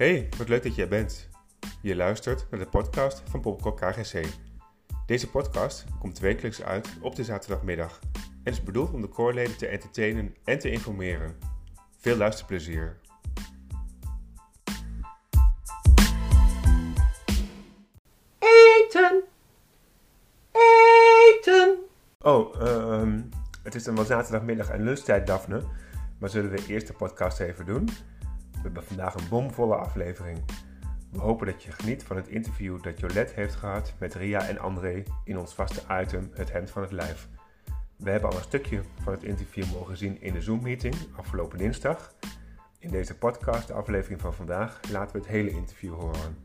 Hey, wat leuk dat jij bent. Je luistert naar de podcast van Popcorn KGC. Deze podcast komt wekelijks uit op de zaterdagmiddag en is bedoeld om de koorleden te entertainen en te informeren. Veel luisterplezier. Eten! Eten! Oh, ehm, het is dan wel zaterdagmiddag en lunchtijd, Daphne. Maar zullen we eerst de podcast even doen? We hebben vandaag een bomvolle aflevering. We hopen dat je geniet van het interview dat Jolette heeft gehad met Ria en André in ons vaste item Het Hemd van het Lijf. We hebben al een stukje van het interview mogen zien in de Zoom-meeting afgelopen dinsdag. In deze podcast, aflevering van vandaag, laten we het hele interview horen.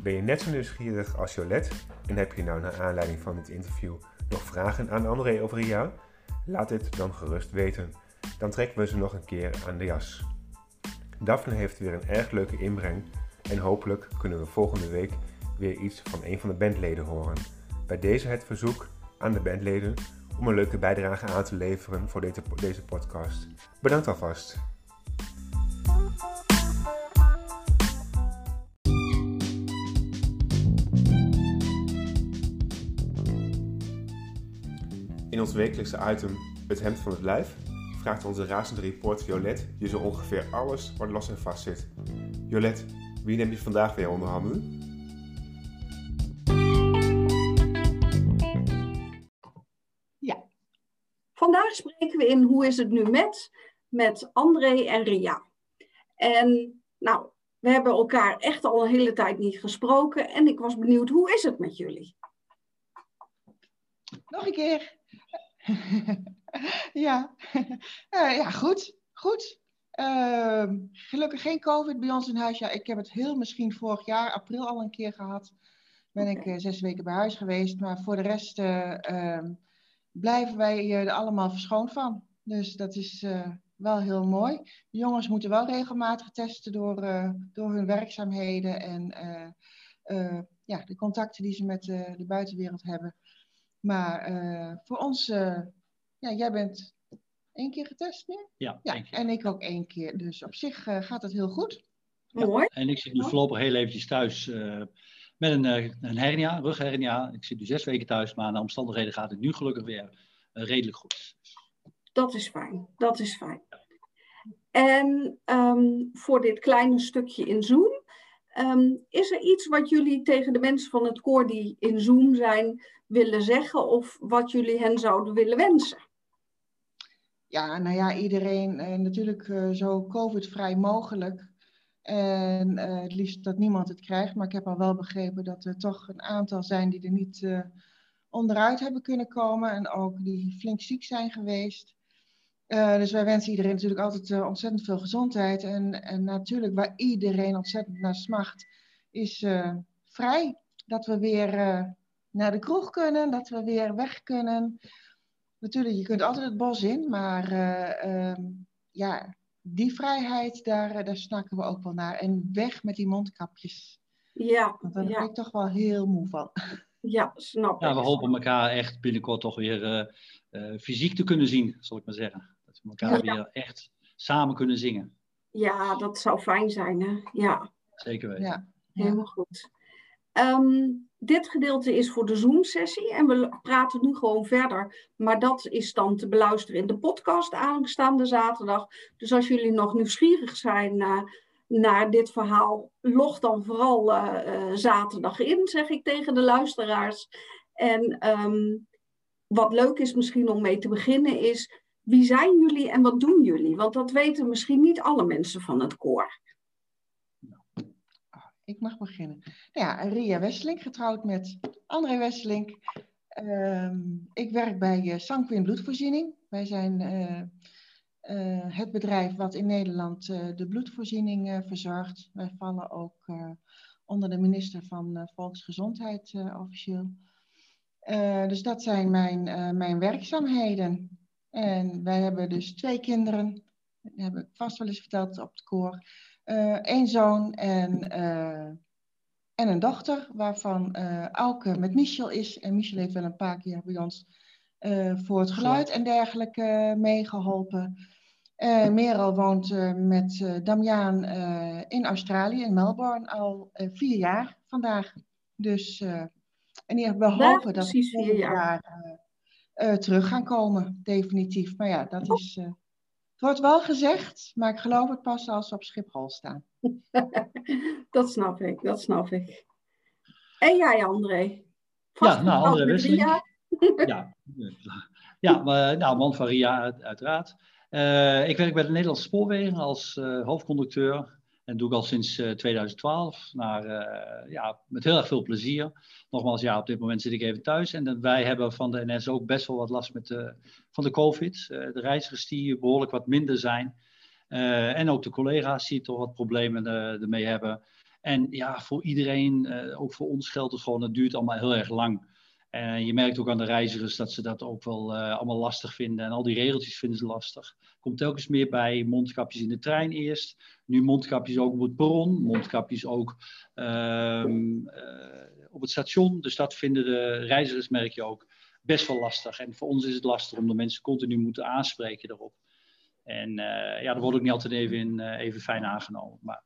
Ben je net zo nieuwsgierig als Jolette en heb je nou naar aanleiding van dit interview nog vragen aan André of Ria? Laat dit dan gerust weten. Dan trekken we ze nog een keer aan de jas. Daphne heeft weer een erg leuke inbreng en hopelijk kunnen we volgende week weer iets van een van de bandleden horen. Bij deze het verzoek aan de bandleden om een leuke bijdrage aan te leveren voor deze, podcast. Bedankt alvast. In ons wekelijkse item Het Hemd van het Lijf vraagt onze razende reporter Jolet je zo ongeveer alles wat los en vast zit. Jolet, wie neem je vandaag weer onder handen? Ja. Vandaag spreken we in Hoe is het nu met? Met André en Ria. En nou, we hebben elkaar echt al een hele tijd niet gesproken. En ik was benieuwd, hoe is het met jullie? Nog een keer. ja. Uh, ja, goed. Goed. Uh, gelukkig geen COVID bij ons in huis. Ja, ik heb het heel misschien vorig jaar, april al een keer gehad. Ben ik uh, zes weken bij huis geweest. Maar voor de rest ehm, blijven wij er allemaal verschoond van. Dus dat is eh, wel heel mooi. De jongens moeten wel regelmatig testen door, door hun werkzaamheden en ja, de contacten die ze met de buitenwereld hebben. Maar voor ons, ja, jij bent één keer getest nu? Ja, ja en ik ook één keer. Dus op zich uh, gaat het heel goed. Ja. Mooi. En ik zit nu voorlopig heel eventjes thuis uh, met een, uh, een hernia, rughernia. Ik zit nu zes weken thuis, maar naar omstandigheden gaat het nu gelukkig weer redelijk goed. Dat is fijn, dat is fijn. En um, voor dit kleine stukje in Zoom, um, is er iets wat jullie tegen de mensen van het koor die in Zoom zijn willen zeggen of wat jullie hen zouden willen wensen? Ja, nou ja, iedereen uh, natuurlijk uh, zo COVID-vrij mogelijk. En uh, het liefst dat niemand het krijgt. Maar ik heb al wel begrepen dat er toch een aantal zijn die er niet onderuit hebben kunnen komen. En ook die flink ziek zijn geweest. dus wij wensen iedereen natuurlijk altijd ontzettend veel gezondheid. En, en natuurlijk waar iedereen ontzettend naar smacht, is vrij. Dat we weer naar de kroeg kunnen, dat we weer weg kunnen natuurlijk, je kunt altijd het bos in, maar uh, um, ja, die vrijheid, daar, daar snakken we ook wel naar. En weg met die mondkapjes. Ja. Want daar ja. ben ik toch wel heel moe van. Ja, snap ik. Ja, we hopen elkaar echt binnenkort toch weer uh, uh, fysiek te kunnen zien, zal ik maar zeggen. Dat we elkaar ja. weer echt samen kunnen zingen. Ja, dat zou fijn zijn, hè? Ja. Zeker weten. Ja. Helemaal goed. Um, dit gedeelte is voor de Zoom-sessie en we praten nu gewoon verder. Maar dat is dan te beluisteren in de podcast aanstaande zaterdag. Dus als jullie nog nieuwsgierig zijn naar, dit verhaal, log dan vooral uh, uh, zaterdag in, zeg ik tegen de luisteraars. En um, wat leuk is misschien om mee te beginnen is, wie zijn jullie en wat doen jullie? Want dat weten misschien niet alle mensen van het koor. Ik mag beginnen. Nou ja, Ria Wesseling, getrouwd met André Wesseling. Uh, ik werk bij uh, Sanquin Bloedvoorziening. Wij zijn uh, uh, het bedrijf wat in Nederland de bloedvoorziening verzorgt. Wij vallen ook onder de minister van Volksgezondheid officieel. dus dat zijn mijn, mijn werkzaamheden. En wij hebben dus twee kinderen. Dat heb ik vast wel eens verteld op het koor. Eén uh, zoon en, uh, en een dochter, waarvan uh, Auke met Michel is. En Michel heeft wel een paar keer bij ons voor het geluid en dergelijke meegeholpen. Uh, Merel woont met Damiaan in Australië, in Melbourne, al vier jaar vandaag. Dus en die we hopen dat we vier jaar, jaar terug gaan komen, definitief. Maar ja, dat is. Het wordt wel gezegd, maar ik geloof het pas als we op Schiphol staan. dat snap ik, dat snap ik. En jij, André? ja, nou, André Wesseling. ja, ja maar, nou, man van Ria, uiteraard. Uh, ik werk bij de Nederlandse Spoorwegen als uh, hoofdconducteur. En doe ik al sinds 2012. Eh, naar, ja, met heel erg veel plezier. Nogmaals, ja, op dit moment zit ik even thuis. En wij hebben van de NS ook best wel wat last met de, van de COVID. de reizigers die behoorlijk wat minder zijn. en ook de collega's die toch wat problemen ermee hebben. En ja, voor iedereen, ook voor ons geldt het gewoon, het duurt allemaal heel erg lang. En je merkt ook aan de reizigers dat ze dat ook wel uh, allemaal lastig vinden. En al die regeltjes vinden ze lastig. Komt telkens meer bij mondkapjes in de trein eerst. Nu mondkapjes ook op het perron. Mondkapjes ook uh, op het station. Dus dat vinden de reizigers, merk je ook, best wel lastig. En voor ons is het lastig om de mensen continu moeten aanspreken daarop. En uh, ja, dat wordt ook niet altijd even, even fijn aangenomen. Maar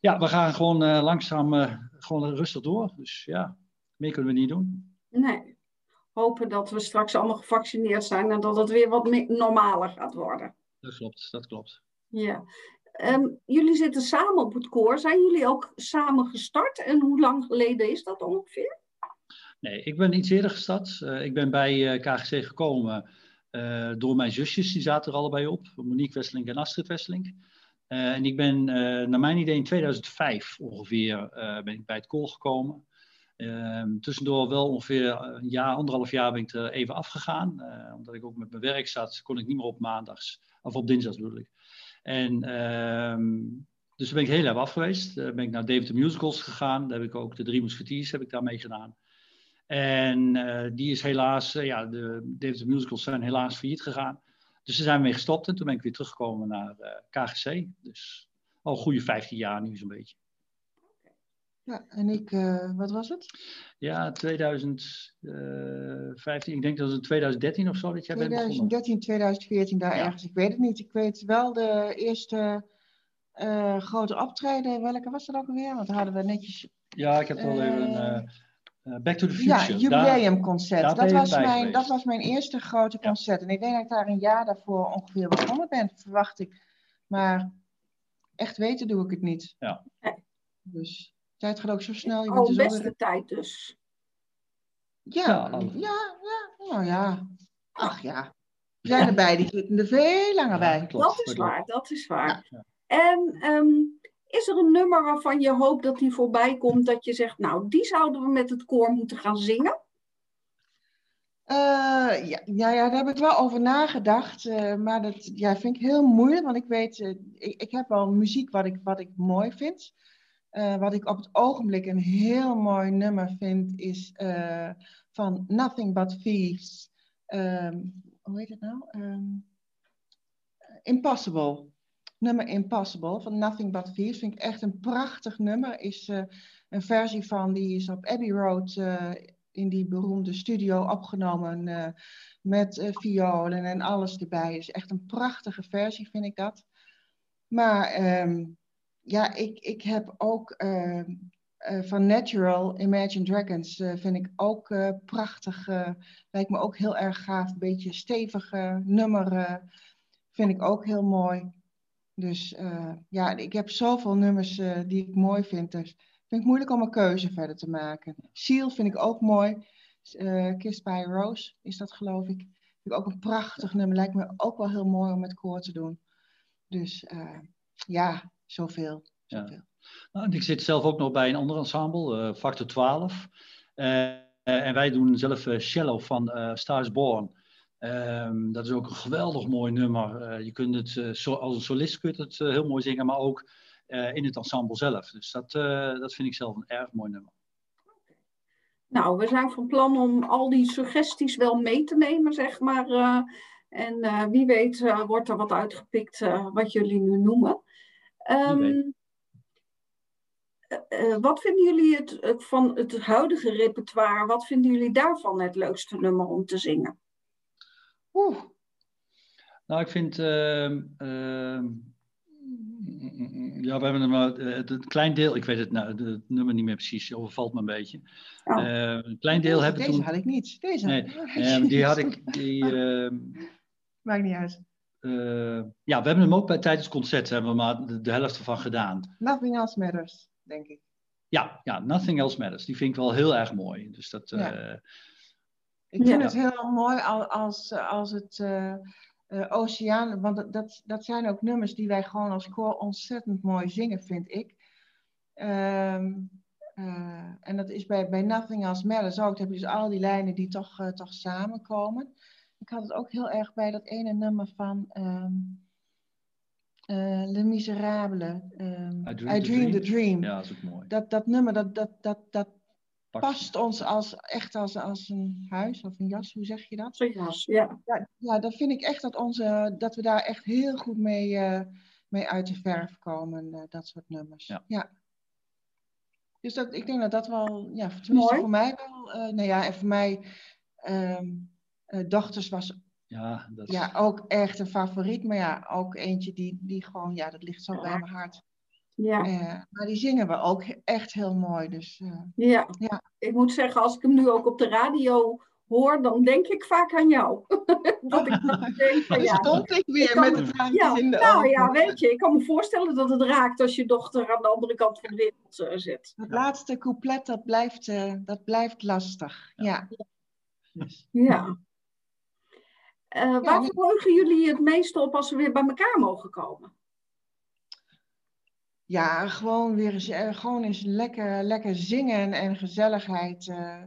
ja, we gaan gewoon langzaam gewoon rustig door. Dus ja, meer kunnen we niet doen. Nee. Hopen dat we straks allemaal gevaccineerd zijn en dat het weer wat normaler gaat worden. Dat klopt, dat klopt. Ja. Ehm, jullie zitten samen op het koor. Zijn jullie ook samen gestart? En hoe lang geleden is dat ongeveer? Nee, ik ben iets eerder gestart. Uh, ik ben bij uh, eh, KGC gekomen uh, door mijn zusjes. Die zaten er allebei op. Monique Wesseling en Astrid Wesseling. en ik ben, naar mijn idee, in 2005 ongeveer ben ik bij het koor gekomen. Um, tussendoor wel ongeveer een jaar, anderhalf jaar ben ik er even afgegaan. Uh, omdat ik ook met mijn werk zat, kon ik niet meer op maandags, of op dinsdags bedoel ik. En um, dus toen ben ik heel even af geweest. Uh, ben ik naar David the Musicals gegaan. Daar heb ik ook de Drie Musketeers heb ik daarmee gedaan. En die is helaas, ja, de David the Musicals zijn helaas failliet gegaan. Dus daar zijn mee gestopt en toen ben ik weer teruggekomen naar KGC. Dus al goede 15 jaar nu zo'n beetje. Ja, en ik, uh, wat was het? Ja, 2015, ik denk dat het in 2013 of zo dat jij 2013, bent begonnen. 2014, daar ergens. Ik weet het niet. Ik weet wel de eerste uh, grote optreden. Welke was dat ook alweer? Want hadden we netjes... Ja, ik heb wel uh, even een... Back to the Future. Ja, jubileumconcert. Dat was, mijn, dat was mijn eerste grote concert. Ja. En ik denk dat ik daar een jaar daarvoor ongeveer begonnen ben, verwacht ik. Maar echt weten doe ik het niet. Ja. Dus tijd gaat ook zo snel. Je oh, bent beste tijd dus. Ja, ja, ja, nou ja. Ach ja. We zijn erbij, die zitten er veel langer bij. dat is waar, dat is waar. En um, is er een nummer waarvan je hoopt dat die voorbij komt, dat je zegt, nou, die zouden we met het koor moeten gaan zingen? Uh, ja, ja, ja, daar heb ik wel over nagedacht. Uh, maar dat ja, vind ik heel moeilijk. Want ik weet, uh, ik, ik heb wel muziek wat ik, wat ik mooi vind. Uh, wat ik op het ogenblik een heel mooi nummer vind, is uh, van Nothing But Thieves. Um, hoe heet het nou? Um, Impossible. Nummer Impossible van Nothing But Thieves. Vind ik echt een prachtig nummer. Is een versie van, die is op Abbey Road in die beroemde studio opgenomen. met violen en alles erbij. Is echt een prachtige versie, vind ik dat. Maar... Um, ja, ik, ik heb ook uh, uh, van Natural, Imagine Dragons, uh, vind ik ook prachtig. lijkt me ook heel erg gaaf. Een beetje stevige nummer vind ik ook heel mooi. Dus ja, ik heb zoveel nummers die ik mooi vind. Dus vind ik moeilijk om een keuze verder te maken. Seal vind ik ook mooi. Kissed by Rose is dat geloof ik. Vind ik ook een prachtig nummer. Lijkt me ook wel heel mooi om met koor te doen. Dus ja, zoveel. zoveel. Ja. Nou, ik zit zelf ook nog bij een ander ensemble, uh, Factor 12. Uh, eh, en wij doen zelf uh, Shallow van Stars Born. Um, dat is ook een geweldig mooi nummer. je kunt het so, als een solist kunt het heel mooi zingen, maar ook in het ensemble zelf. Dus dat, dat vind ik zelf een erg mooi nummer. Nou, we zijn van plan om al die suggesties wel mee te nemen, zeg maar. en wie weet wordt er wat uitgepikt wat jullie nu noemen. Um, uh, wat vinden jullie het, van het huidige repertoire, wat vinden jullie daarvan het leukste nummer om te zingen? Oeh. Nou, ik vind. Ehm, ehm, ja, we hebben maar het, het klein deel, ik weet het, nou, het nummer niet meer precies, overvalt me een beetje. Oh. Uh, een klein deel deze, hebben deze toen. had ik niet. Deze nee, uh, die had ik. Die, uh, Maakt niet uit. Ja, we hebben hem ook bij tijdens het concert hebben we maar de, de helft ervan gedaan. Nothing else matters, denk ik. Ja, ja, Nothing Else Matters. Die vind ik wel heel erg mooi. Dus dat, ja. ik vind het heel mooi als, als het uh, Oceaan, want dat, dat zijn ook nummers die wij gewoon als koor ontzettend mooi zingen, vind ik. Um, uh, en dat is bij, bij Nothing Else Matters ook. Dan heb je dus al die lijnen die toch, uh, toch samenkomen. Ik had het ook heel erg bij dat ene nummer van um, Le Miserable. Um, I Dream, I the, Dream dream. the Dream. Ja, dat is ook mooi. Dat, dat nummer, dat, dat, dat, dat past ons als, echt als, als een huis of een jas, hoe zeg je dat? Een jas, ja. Ja, ja dat vind ik echt dat, onze, dat we daar echt heel goed mee, uh, mee uit de verf komen, uh, dat soort nummers. Ja. ja. Dus dat, ik denk dat dat wel, ja, tenminste voor mij wel, uh, nou ja, en voor mij, um, Dochters was ja, dat ja, ook echt een favoriet, maar ja, ook eentje die, die gewoon, ja, dat ligt zo bij mijn hart. Ja. Uh, maar die zingen we ook echt heel mooi. Dus, uh, ja. ja, ik moet zeggen, als ik hem nu ook op de radio hoor, dan denk ik vaak aan jou. dat ik denk van, ja, stond ik weer ik met het traantjes ja, in de nou, ogen. ja, weet je, ik kan me voorstellen dat het raakt als je dochter aan de andere kant van de wereld uh, zit. Het laatste couplet, dat blijft, dat blijft lastig. Ja. Ja. ja. Waar verheugen jullie het meest op als we weer bij elkaar mogen komen? Ja, gewoon weer eens, uh, gewoon eens lekker, lekker zingen en gezelligheid uh,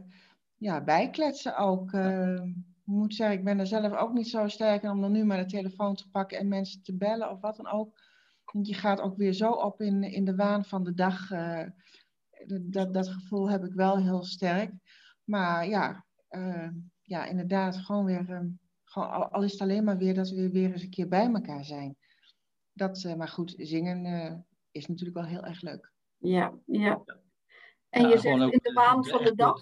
ja, bijkletsen ook. Uh, ik moet zeggen, ik ben er zelf ook niet zo sterk in om dan nu maar de telefoon te pakken en mensen te bellen of wat dan ook. Want je gaat ook weer zo op in, in de waan van de dag. dat, dat gevoel heb ik wel heel sterk. Maar ja, ja inderdaad, gewoon weer, gewoon, al is het alleen maar weer dat we weer eens een keer bij elkaar zijn. Dat, maar goed, zingen is natuurlijk wel heel erg leuk. Ja, ja. En ja, je zegt in de waan van de dag.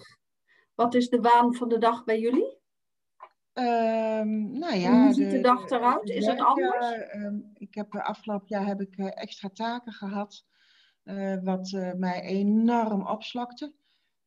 Wat is de waan van de dag bij jullie? Um, nou ja, Hoe ziet de, de dag eruit? Is het anders? Um, ik heb afgelopen jaar heb ik extra taken gehad, uh, wat uh, mij enorm opslokte.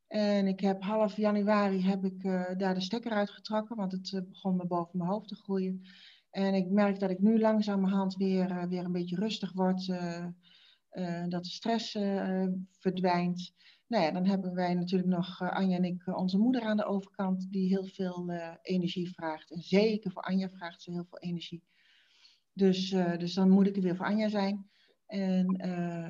En ik heb half januari heb ik daar de stekker uitgetrokken, want het begon me boven mijn hoofd te groeien. En ik merk dat ik nu langzamerhand weer, weer een beetje rustig word. Uh, dat de stress uh, verdwijnt. Nou ja, dan hebben wij natuurlijk nog uh, Anja en ik, onze moeder aan de overkant, die heel veel energie vraagt. En zeker voor Anja vraagt ze heel veel energie. Dus, dus dan moet ik er weer voor Anja zijn. En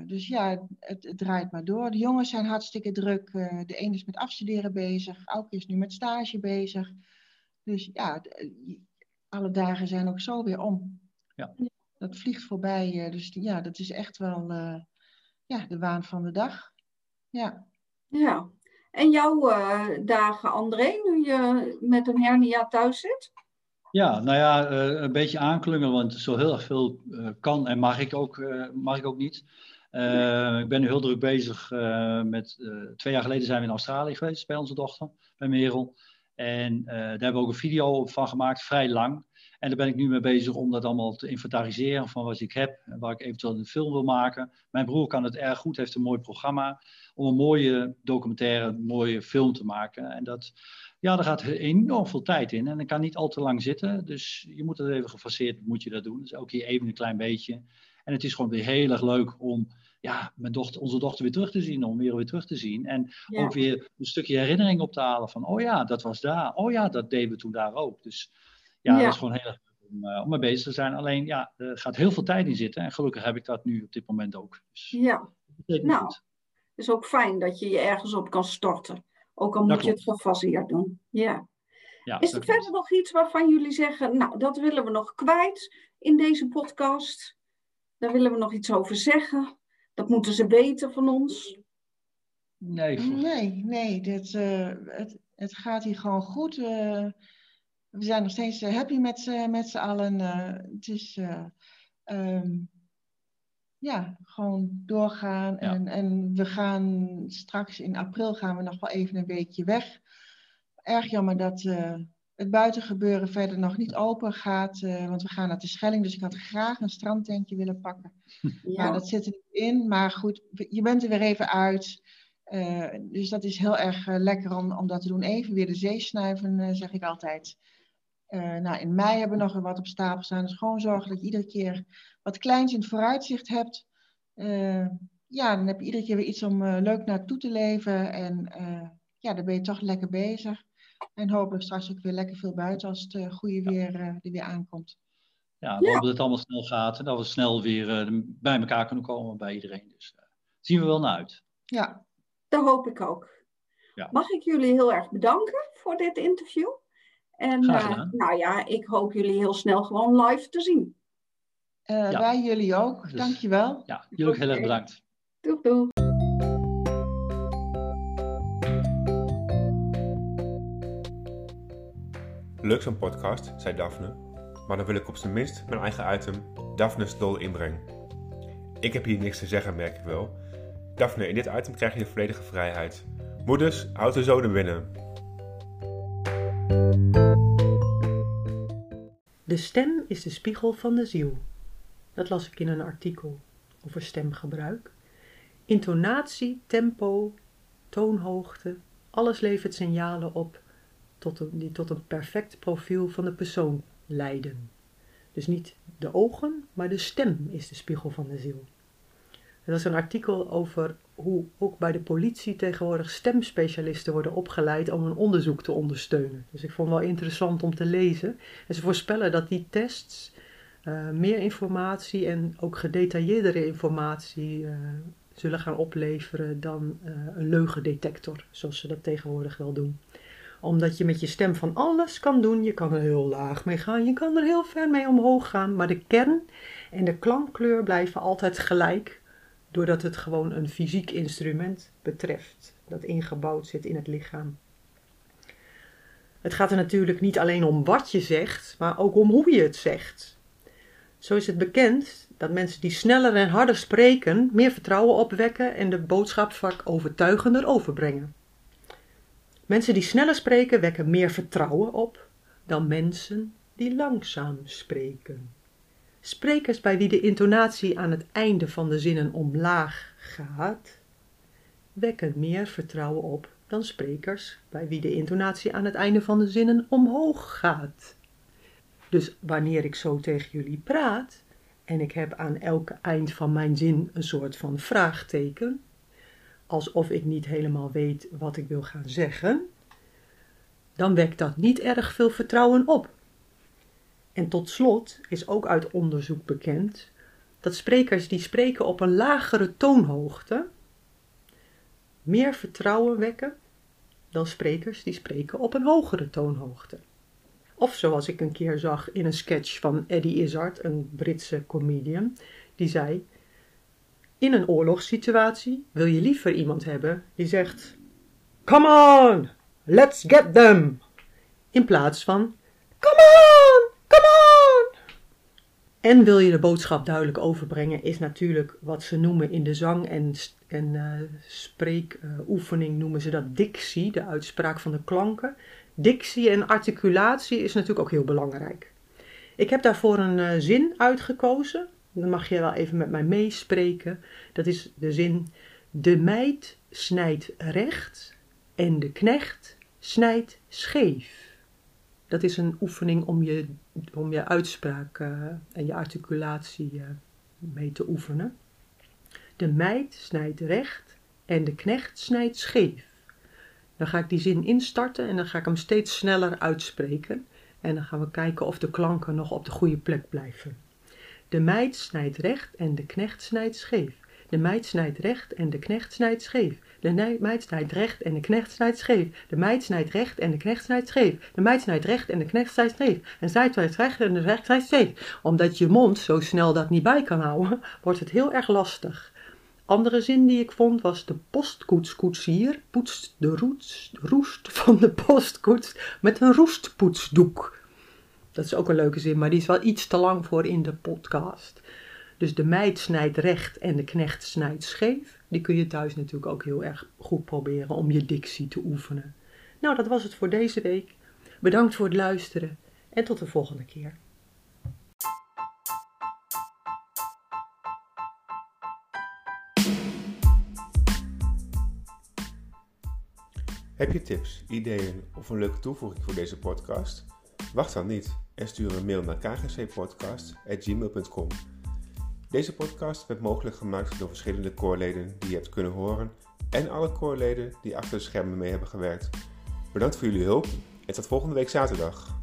dus ja, het, het, draait maar door. De jongens zijn hartstikke druk. de een is met afstuderen bezig. Auke is nu met stage bezig. Dus ja, alle dagen zijn ook zo weer om. Ja dat vliegt voorbij. Dus ja, dat is echt wel uh, ja, de waan van de dag. Ja. Ja. En jouw uh, dagen, André, nu je met een hernia thuis zit? Ja, nou ja, uh, een beetje aanklungelen, want zo heel erg veel kan en mag ik ook, mag ik ook niet. Ik ben nu heel druk bezig met. twee jaar geleden zijn we in Australië geweest bij onze dochter, bij Merel. En daar hebben we ook een video van gemaakt, vrij lang. En daar ben ik nu mee bezig om dat allemaal te inventariseren van wat ik heb en waar ik eventueel een film wil maken. Mijn broer kan het erg goed, heeft een mooi programma om een mooie documentaire, een mooie film te maken. En dat, ja, daar gaat enorm veel tijd in en dat kan niet al te lang zitten. Dus je moet het even gefaseerd, moet je dat doen. Dus ook hier even een klein beetje. En het is gewoon weer heel erg leuk om ja, mijn dochter, onze dochter weer terug te zien, om weer weer terug te zien. En ja. ook weer een stukje herinnering op te halen van, oh ja, dat was daar. Oh ja, dat deden we toen daar ook. Dus ja, ja. dat is gewoon heel erg leuk om, uh, om mee bezig te zijn. Alleen ja, er gaat heel veel tijd in zitten. En gelukkig heb ik dat nu op dit moment ook. Dus, ja, nou, het is ook fijn dat je je ergens op kan storten. Ook al moet je het gefaseerd doen. Ja. ja is er verder klopt. nog iets waarvan jullie zeggen, nou, dat willen we nog kwijt in deze podcast? Daar willen we nog iets over zeggen. Dat moeten ze weten van ons. Nee, nee, nee dit, uh, het, het gaat hier gewoon goed. Uh, we zijn nog steeds happy met, met z'n allen. het is um, ja, gewoon doorgaan. Ja. En, en we gaan straks in april gaan we nog wel even een weekje weg. Erg jammer dat, het buitengebeuren verder nog niet open gaat. Uh, want we gaan naar de Schelling, dus ik had graag een strandtentje willen pakken. Ja. Maar dat zit er niet in. Maar goed, je bent er weer even uit. Uh, dus dat is heel erg uh, lekker om, om dat te doen. Even weer de zee snuiven, zeg ik altijd. Nou, in mei hebben we nog wat op stapel staan. Dus gewoon zorgen dat je iedere keer wat kleins in het vooruitzicht hebt. ja, dan heb je iedere keer weer iets om leuk naartoe te leven. En ja, dan ben je toch lekker bezig. En hopelijk straks ook weer lekker veel buiten als het uh, goede weer uh, er weer aankomt. Ja, we hopen dat het allemaal snel gaat en dat we snel weer uh, bij elkaar kunnen komen bij iedereen. Dus zien we wel naar uit. Ja, dat hoop ik ook. Ja. Mag ik jullie heel erg bedanken voor dit interview? En nou ja, ik hoop jullie heel snel gewoon live te zien. Ja. Wij jullie ook, dus, dankjewel. Ja, jullie ook heel erg bedankt. Doeg, doeg. Leuk zo'n podcast, zei Daphne, maar dan wil ik op zijn minst mijn eigen item Daphne's Dol inbrengen. Ik heb hier niks te zeggen, merk ik wel. Daphne, in dit item krijg je de volledige vrijheid. Moeders, houd de zoden binnen. De stem is de spiegel van de ziel. Dat las ik in een artikel over stemgebruik. Intonatie, tempo, toonhoogte, alles levert signalen op tot een, die tot een perfect profiel van de persoon leiden. Dus niet de ogen, maar de stem is de spiegel van de ziel. Dat is een artikel over hoe ook bij de politie tegenwoordig stemspecialisten worden opgeleid om een onderzoek te ondersteunen. Dus ik vond het wel interessant om te lezen. En ze voorspellen dat die tests uh, meer informatie en ook gedetailleerdere informatie uh, zullen gaan opleveren dan uh, een leugendetector, zoals ze dat tegenwoordig wel doen omdat je met je stem van alles kan doen. Je kan er heel laag mee gaan, je kan er heel ver mee omhoog gaan. Maar de kern en de klankkleur blijven altijd gelijk. Doordat het gewoon een fysiek instrument betreft. Dat ingebouwd zit in het lichaam. Het gaat er natuurlijk niet alleen om wat je zegt, maar ook om hoe je het zegt. Zo is het bekend dat mensen die sneller en harder spreken meer vertrouwen opwekken en de boodschap vaak overtuigender overbrengen. Mensen die sneller spreken wekken meer vertrouwen op dan mensen die langzaam spreken. Sprekers bij wie de intonatie aan het einde van de zinnen omlaag gaat, wekken meer vertrouwen op dan sprekers bij wie de intonatie aan het einde van de zinnen omhoog gaat. Dus wanneer ik zo tegen jullie praat en ik heb aan elk eind van mijn zin een soort van vraagteken, alsof ik niet helemaal weet wat ik wil gaan zeggen, dan wekt dat niet erg veel vertrouwen op. En tot slot is ook uit onderzoek bekend dat sprekers die spreken op een lagere toonhoogte meer vertrouwen wekken dan sprekers die spreken op een hogere toonhoogte. Of zoals ik een keer zag in een sketch van Eddie Izzard, een Britse comedian, die zei: in een oorlogssituatie wil je liever iemand hebben die zegt: Come on, let's get them! In plaats van Come on! En wil je de boodschap duidelijk overbrengen, is natuurlijk wat ze noemen in de zang- en, en uh, spreekoefening noemen ze dat dictie, de uitspraak van de klanken. Dictie en articulatie is natuurlijk ook heel belangrijk. Ik heb daarvoor een uh, zin uitgekozen dan mag je wel even met mij meespreken. Dat is de zin: De meid snijdt recht en de knecht snijdt scheef. Dat is een oefening om je, om je uitspraak uh, en je articulatie uh, mee te oefenen. De meid snijdt recht en de knecht snijdt scheef. Dan ga ik die zin instarten en dan ga ik hem steeds sneller uitspreken. En dan gaan we kijken of de klanken nog op de goede plek blijven. De meid snijdt recht en de knecht snijdt scheef. De meid snijdt recht en de knecht snijdt scheef. De meid snijdt recht en de knecht snijdt scheef. De meid snijdt recht en de knecht snijdt scheef. De meid snijdt recht en de knecht snijdt scheef. En zij snijdt recht en de knecht snijdt scheef. Omdat je mond zo snel dat niet bij kan houden, wordt het heel erg lastig. Andere zin die ik vond was de postkoetskoetsier poetst de roest van de postkoets met een roestpoetsdoek. Dat is ook een leuke zin, maar die is wel iets te lang voor in de podcast. Dus de meid snijdt recht en de knecht snijdt scheef. Die kun je thuis natuurlijk ook heel erg goed proberen om je dictie te oefenen. Nou, dat was het voor deze week. Bedankt voor het luisteren en tot de volgende keer. Heb je tips, ideeën of een leuke toevoeging voor deze podcast? Wacht dan niet en stuur een mail naar kgcpodcast.gmail.com. Deze podcast werd mogelijk gemaakt door verschillende koorleden die je hebt kunnen horen en alle koorleden die achter de schermen mee hebben gewerkt. Bedankt voor jullie hulp en tot volgende week zaterdag.